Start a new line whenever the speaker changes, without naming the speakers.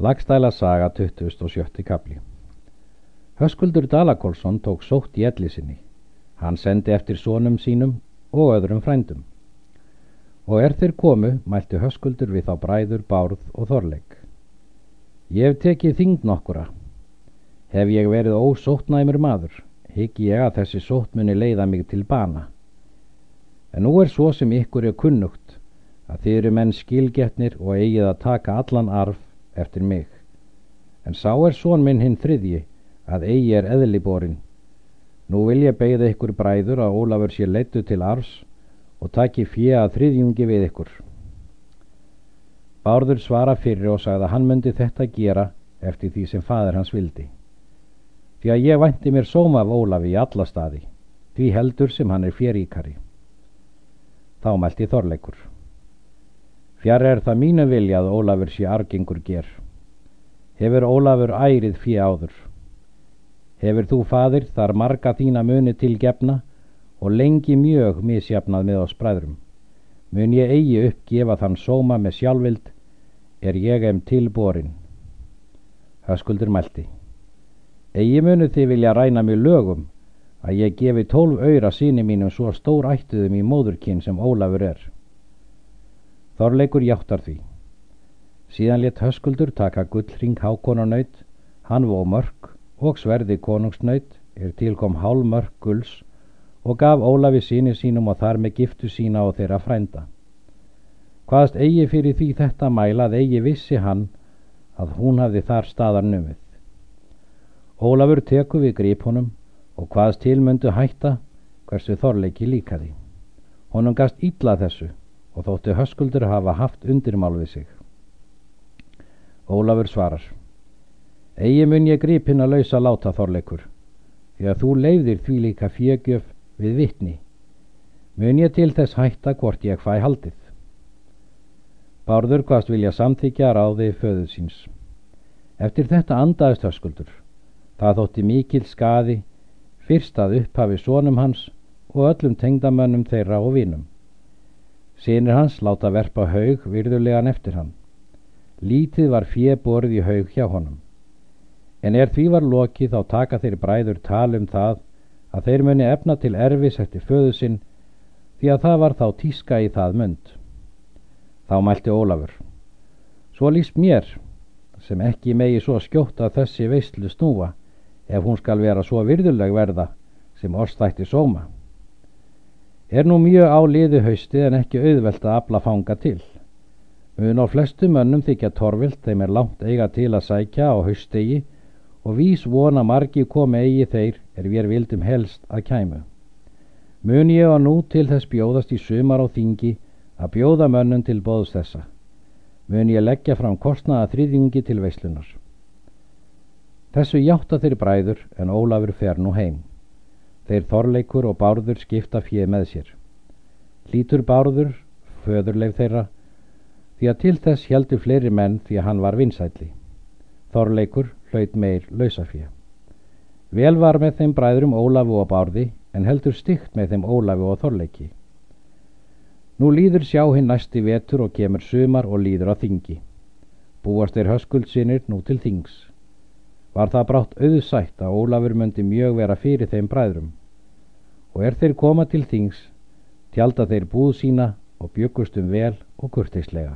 Lagstæla saga 27. kapli Höskuldur Dalakólsson tók sótt í elli sinni. Hann sendi eftir sónum sínum og öðrum frændum. Og er þeir komu, mælti Höskuldur við þá bræður, bárð og þorleik. Ég hef tekið þingd nokkura. Hef ég verið ósóttnæmur maður, higg ég að þessi sóttmunni leiða mig til bana. En nú er svo sem ykkur er kunnugt, að þið eru menn skilgetnir og eigið að taka allan arf eftir mig. En sá er són minn hinn þriðji, að eigi er eðliborin. Nú vil ég beigða ykkur bræður að Ólafur sé leittu til arfs og taki fjö að þriðjungi við ykkur. Bárður svara fyrir og sagði að hann myndi þetta gera eftir því sem fadur hans vildi. Því að ég vænti mér sóma af Ólafi í alla staði, því heldur sem hann er fjeríkari. Þá mælti Þorleikur. Fjara er það mínu vilja að Ólafur sé argengur ger. Hefur Ólafur ærið fyrir áður. Hefur þú fadir þar marga þína muni til gefna og lengi mjög misjafnað með oss bræðrum. Mun ég eigi uppgefa þann sóma með sjálfvild er ég em tilborin. Höskuldur mælti. Egi munu þið vilja ræna mig lögum að ég gefi tólf öyra síni mínum svo stór ættuðum í móðurkinn sem Ólafur er. Þorleikur játtar því. Síðan let höskuldur taka gullring hákonarnaut, hann vó mörg og sverði konungsnaut er tilkom hálf mörg gulls og gaf Ólafi síni sínum og þar með giftu sína og þeirra frænda. Hvaðst eigi fyrir því þetta mæla að eigi vissi hann að hún hafði þar staðar numið. Ólafur teku við grípunum og hvaðst tilmöndu hætta hversu þorleiki líkaði. Honum gast ítla þessu og þótti höskuldur hafa haft undirmál við sig. Ólafur svarar Egi mun ég gripin að lausa láta þorleikur því að þú leiðir því líka fjögjöf við vittni. Mun ég til þess hætta hvort ég fæ haldið. Bárður hvaðst vilja samþykja ráði föðu síns. Eftir þetta andaðist höskuldur. Það þótti mikil skaði fyrst að upphafi sónum hans og öllum tengdamönnum þeirra og vinum. Sýnir hans láta verpa haug virðulegan eftir hann. Lítið var fjö borð í haug hjá honum. En er því var lokið þá taka þeir bræður tal um það að þeir muni efna til erfis eftir föðu sinn því að það var þá tíska í það mund. Þá mælti Ólafur. Svo líst mér, sem ekki megi svo skjótt að þessi veistlu snúa, ef hún skal vera svo virðuleg verða sem orstætti sóma er nú mjög á liði hausti en ekki auðvelt að afla fanga til. Mun á flestu mönnum þykja torvilt þeim er langt eiga til að sækja á haustegi og vís vona margi komi eigi þeir er við vildum helst að kæmu. Mun ég á nú til þess bjóðast í sumar á þingi að bjóða mönnum til bóðs þessa. Mun ég leggja fram kostnaða þrýðingi til veislunar. Þessu hjáta þeir bræður en Ólafur fer nú heim. Þeir Þorleikur og Bárður skipta fjö með sér. Lítur Bárður, föðurleif þeirra, því að til þess heldur fleiri menn því að hann var vinsætli. Þorleikur hlaut meir lausafjö. Vel var með þeim bræðurum Ólafu og Bárði en heldur stygt með þeim Ólafu og Þorleiki. Nú líður sjá hinn næsti vetur og kemur sumar og líður á þingi. Búast þeir höskuldsinir nú til þings. Var það brátt auðsætt að Ólafur myndi mjög vera fyrir þeim bræðrum og er þeir koma til þings tjálta þeir búð sína og byggustum vel og kurteislega